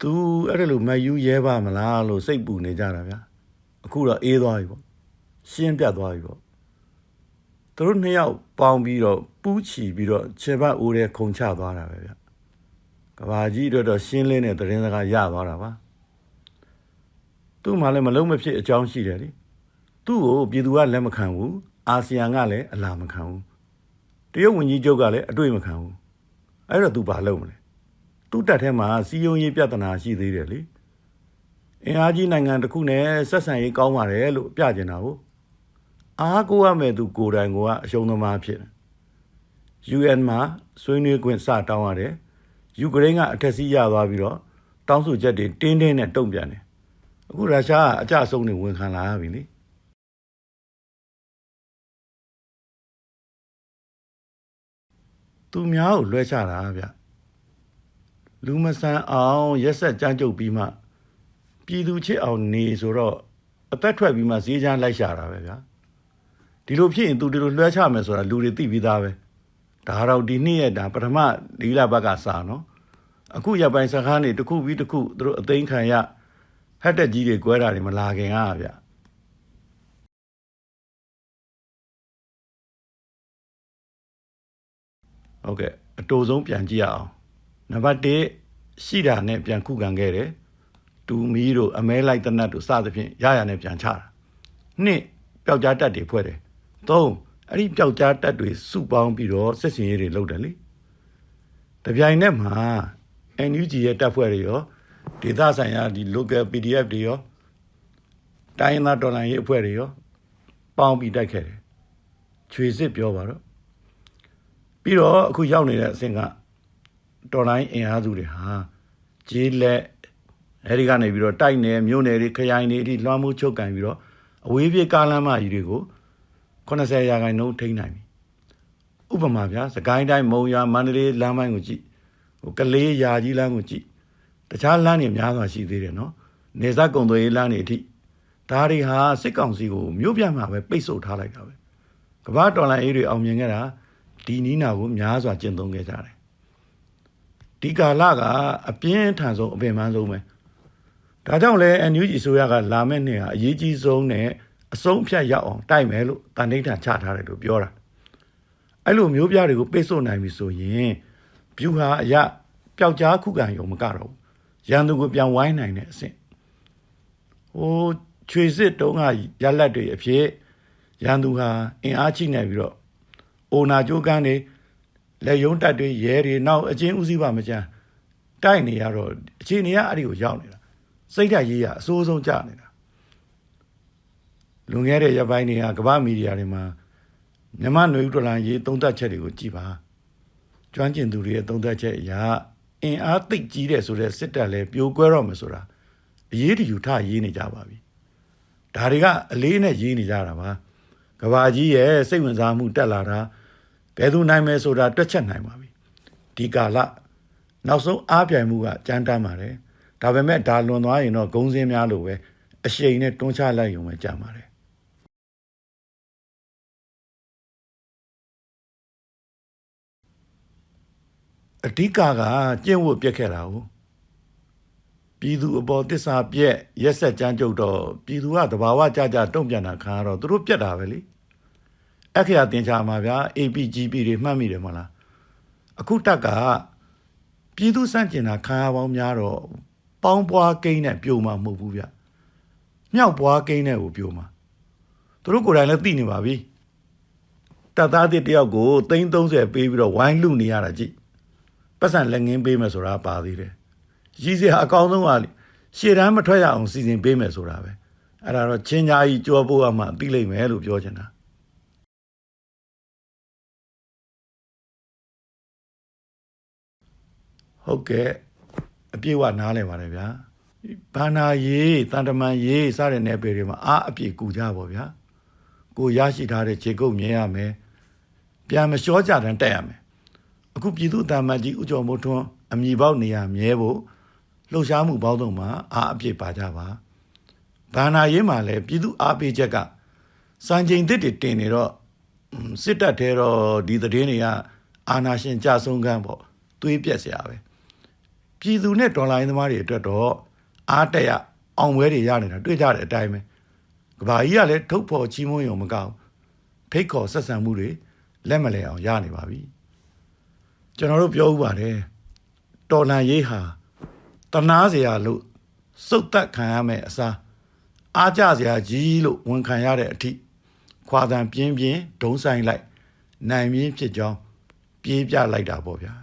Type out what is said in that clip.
သူအဲ့ဒါလိုမယူရဲပါမလား လို့စိတ်ပူနေကြတာဗျာအခုတော့အေးသွားပြီပေါ့ရှင်းပြတ်သွားပြီပေါ့သူတို့နှစ်ယောက်ပေါင်းပြီးတော့ပူးချီပြီးတော့ခြေပတ်အိုးတဲ့ခုံချသွားတာပဲဗျကဘာကြီးတို့တော့ရှင်းလင်းတဲ့သတင်းစကားရသွားတာပါသူ့မှလည်းမလုံးမဖြစ်အကြောင်းရှိတယ်လေသူ့ကိုပြည်သူကလက်မခံဘူးအာဆီယံကလည်းအလာမခံဘူးတရုတ်ဝန်ကြီးချုပ်ကလည်းအတွေ့မခံဘူးအဲ့တော့သူဘာလုပ်မလဲ သူ့တက်ထဲမှာစီယုံရေးပြဿနာရှိသေးတယ်လေအင်အားကြီးနိုင်ငံတစ်ခုနဲ့ဆက်ဆံရေးကောင်းပါတယ်လို့ပြကျင်တာကိုအားကိုးရမယ်သူကိုယ်တိုင်ကအရှုံးသမားဖြစ်တယ် UN မှာဆွေးနွေးခွင့်စတောင်းရတယ်ယူကရိန်းကအထက်စီးရသွားပြီးတော့တောင်းဆိုချက်တွေတင်းတင်းနဲ့တုံ့ပြန်တယ်အခုရုရှားကအကြအဆုံးတွေဝန်ခံလာရပြီလေသူများကိုလွှဲချတာဗျ လူမဆန်အောင်ရက်ဆက်ကြမ်းကြုတ်ပြီးမှပြည်သူချစ်အောင်နေဆိုတော့အသက်ထွက်ပြီးမှဈေးချမ်းလိုက်ရှာတာပဲဗျာဒီလိုဖြစ်ရင်သူဒီလိုလွှဲချမယ်ဆိုတာလူတွေသိပြီးသားပဲဒါတော့ဒီနေ့ရက်ဒါပထမဒီလဘက်ကစာနော်အခုရပိုင်းစကားနေတစ်ခုပြီးတစ်ခုသူတို့အသိမ်းခံရဟက်တက်ကြီးတွေကွဲတာတွေမလာခင်ကဗျာဟုတ်ကဲ့အတူဆုံးပြန်ကြည့်ရအောင် နံပါတ်1ရှိတာနဲ့ပြန်ခုခံခဲ့တယ်တူမီတို့အမဲလိုက်တနတ်တို့စသဖြင့်ရရနဲ့ပြန်ချတာနှစ်ပျောက်ကြားတက်တွေဖွဲ့တယ်သုံးအဲ့ဒီပျောက်ကြားတက်တွေစုပေါင်းပြီးတော့စစ်စင်ရေးတွေလုပ်တယ်လေတပြိုင်နက်မှာ NUG ရဲ့တပ်ဖွဲ့တွေရောဒေသဆိုင်ရာဒီ local PDF တွေရောတိုင်းသားတော်လှန်ရေးအဖွဲ့တွေရောပေါင်းပြီးတိုက်ခဲ့တယ်ချွေစစ်ပြောပါတော့ပြီးတော့အခုရောက်နေတဲ့အဆင့်က တော်လိုင်းအင်အားစုတွေဟာဂျေးလက်အဲဒီကနေပြီးတော့တိုက်နယ်မြို့နယ်တွေခရိုင်တွေအထိလွှမ်းမိုးချုပ်ကန်ပြီးတော့အဝေးပြေးကားလမ်းမကြီးတွေကို80ရာခိုင်နှုန်းထိန်းနိုင်ပြီဥပမာဗျာစကိုင်းတိုင်းမုံရွာမန္တလေးလမ်းပိုင်းကိုကြည့်ဟိုကလေးရာကြီးလမ်းကိုကြည့်တခြားလမ်းတွေများစွာရှိသေးတယ်နော်နေဆက်ကုံသွေးလမ်းတွေအထိဒါတွေဟာစစ်ကောင်စီကိုမြို့ပြမှာပဲပိတ်ဆို့ထားလိုက်တာပဲကမ္ဘာတော်လိုင်းအေးတွေအောင်မြင်ခဲ့တာဒီနီးနာကိုများစွာကျင့်သုံးခဲ့ကြတယ် ဒီကာလကအပြင်းထန်ဆုံးအပင်ပန်းဆုံးပဲဒါကြောင့်လဲ NUG ဆိုရကလာမယ့်နှစ်ဟာအရေးကြီးဆုံးနဲ့အဆုံးဖြတ်ရောက်အောင်တိုက်မယ်လို့တန်ဋိဌာန်ချထားတယ်လို့ပြောတာအဲ့လိုမျိုးပြတွေကိုပိတ်ဆို့နိုင်ပြီဆိုရင်ဘ ्यू ဟာအရပျောက်ကြားခုခံရုံမကတော့ရန်သူကိုပြန်ဝိုင်းနိုင်တဲ့အဆင့်ဟိုချွေစစ်တုံးကရလက်တွေအဖြစ်ရန်သူဟာအင်အားချိနေပြီးတော့အိုနာကြိုးကန်းတွေ လက်ယုံတက်တွေရဲတွေနောက်အချင်းဦးစီးပါမချမ်းတိုက်နေရတော့အခြေအနေကအဲ့ဒီကိုရောက်နေတာစိတ်ဓာတ်ရေးရအစိုးဆုံးကြနေတာလွန်ခဲ့တဲ့ရက်ပိုင်းတွေကကမ္ဘာမီဒီယာတွေမှာမြန်မာຫນွေဥဒလန်ရေးသုံးသပ်ချက်တွေကိုကြည့်ပါကျွမ်းကျင်သူတွေရဲ့သုံးသပ်ချက်အရအင်အားသိပ်ကြီးတဲ့ဆိုတဲ့စစ်တပ်လည်းပြိုကွဲတော့မယ်ဆိုတာအရေးတယူထရေးနေကြပါပြီဒါတွေကအလေးနဲ့ရေးနေကြတာပါကဘာကြီးရဲ့စိတ်ဝင်စားမှုတက်လာတာ ဘယ်သူနိုင်မယ်ဆိုတာတွက်ချက်နိုင်ပါပြီဒီကာလနောက်ဆုံးအားပြိုင်မှုကကြမ်းတမ်းပါတယ်ဒါပေမဲ့ဒါလွန်သွားရင်တော့ဂုံစင်းများလို့ပဲအရှိန်နဲ့တွန်းချလိုက်ရုံပဲကြမ်းပါတယ်အဓိကကကျင့်ဝတ်ပြက်ခဲ့တာကိုပြည်သူအပေါ်တစ္ဆာပြက်ရက်ဆက်ကြမ်းကြုတ်တော့ပြည်သူကတဘာဝကြကြတုံ့ပြန်တာခံရတော့သူတို့ပြက်တာပဲလေ အခရာတင်ချာမှာဗျာ APGP တွေမှတ်မိတယ်မလားအခုတက်ကပြည်သူစန့်ကျင်တာခံရပေါင်းများတော့ပေါင်းပွားကိန်းနဲ့ပြိုမှာမဟုတ်ဘူးဗျမြောက်ပွားကိန်းနဲ့ကိုပြိုမှာသူတို့ကိုယ်တိုင်လည်းသိနေပါပြီတပ်သားတစ်တယောက်ကို330ပေးပြီးတော့ဝိုင်းလူနေရတာကြည့်ပတ်စံလက်ငင်းပေးမယ်ဆိုတာပါသေးတယ်ရည်စရာအကောင်းဆုံးကရှေ့တန်းမထွက်ရအောင်စီစဉ်ပေးမယ်ဆိုတာပဲအဲ့ဒါတော့ချင်းညာကြီးကြောပိုးအမှသိလိမ့်မယ်လို့ပြောချင်တာ ဟုတ်ကဲ့အပြည့်ဝနားလည်ပါတယ်ဗျာဘာနာရေးတန်တမန်ရေးစတဲ့နယ်ပယ်တွေမှာအားအပြည့်ကူကြပါဗျာကိုရရှိထားတဲ့ခြေကုပ်မြင်ရမယ်ပြန်မလျှောကြတန်းတက်ရမယ်အခုပြည်သူတာမတ်ကြီးဥကြော်မိုးထွန်းအမိပေါက်နေရမြဲဖို့လှုပ်ရှားမှုပေါင်းစုံမှာအားအပြည့်ပါကြပါဘာနာရေးမှာလည်းပြည်သူအားပေးချက်ကစံချိန်သစ်တွေတင်နေတော့စစ်တပ်ထဲတော့ဒီသတင်းတွေကအာနာရှင်ကြဆုံးကန်းပေါ့သွေးပြက်စရာပဲ ပြ ပြည်သူနဲ့ဒေါ်လာရင်းသမားတွေအတွက်တော့အားတက်ရအောင်ပွဲတွေရနေတာတွေ့ကြတဲ့အတိုင်းပဲကဘာကြီးကလည်းထုတ်ဖော်ချီးမွမ်းရုံမကောက်ဖိတ်ခေါ်ဆက်ဆံမှုတွေလက်မလဲအောင်ရနေပါပြီကျွန်တော်တို့ပြောဥပါတယ်တော်လန်ရေးဟာတနာเสียလို့စုတ်သက်ခံရမယ်အစားအားကြเสียကြီးလို့ဝန်ခံရတဲ့အထိခွာတန်ပြင်းပြင်းဒုံးဆိုင်လိုက်နိုင်ပြင်းဖြစ်ကြောင်းပြေးပြလိုက်တာပေါ့ဗျာ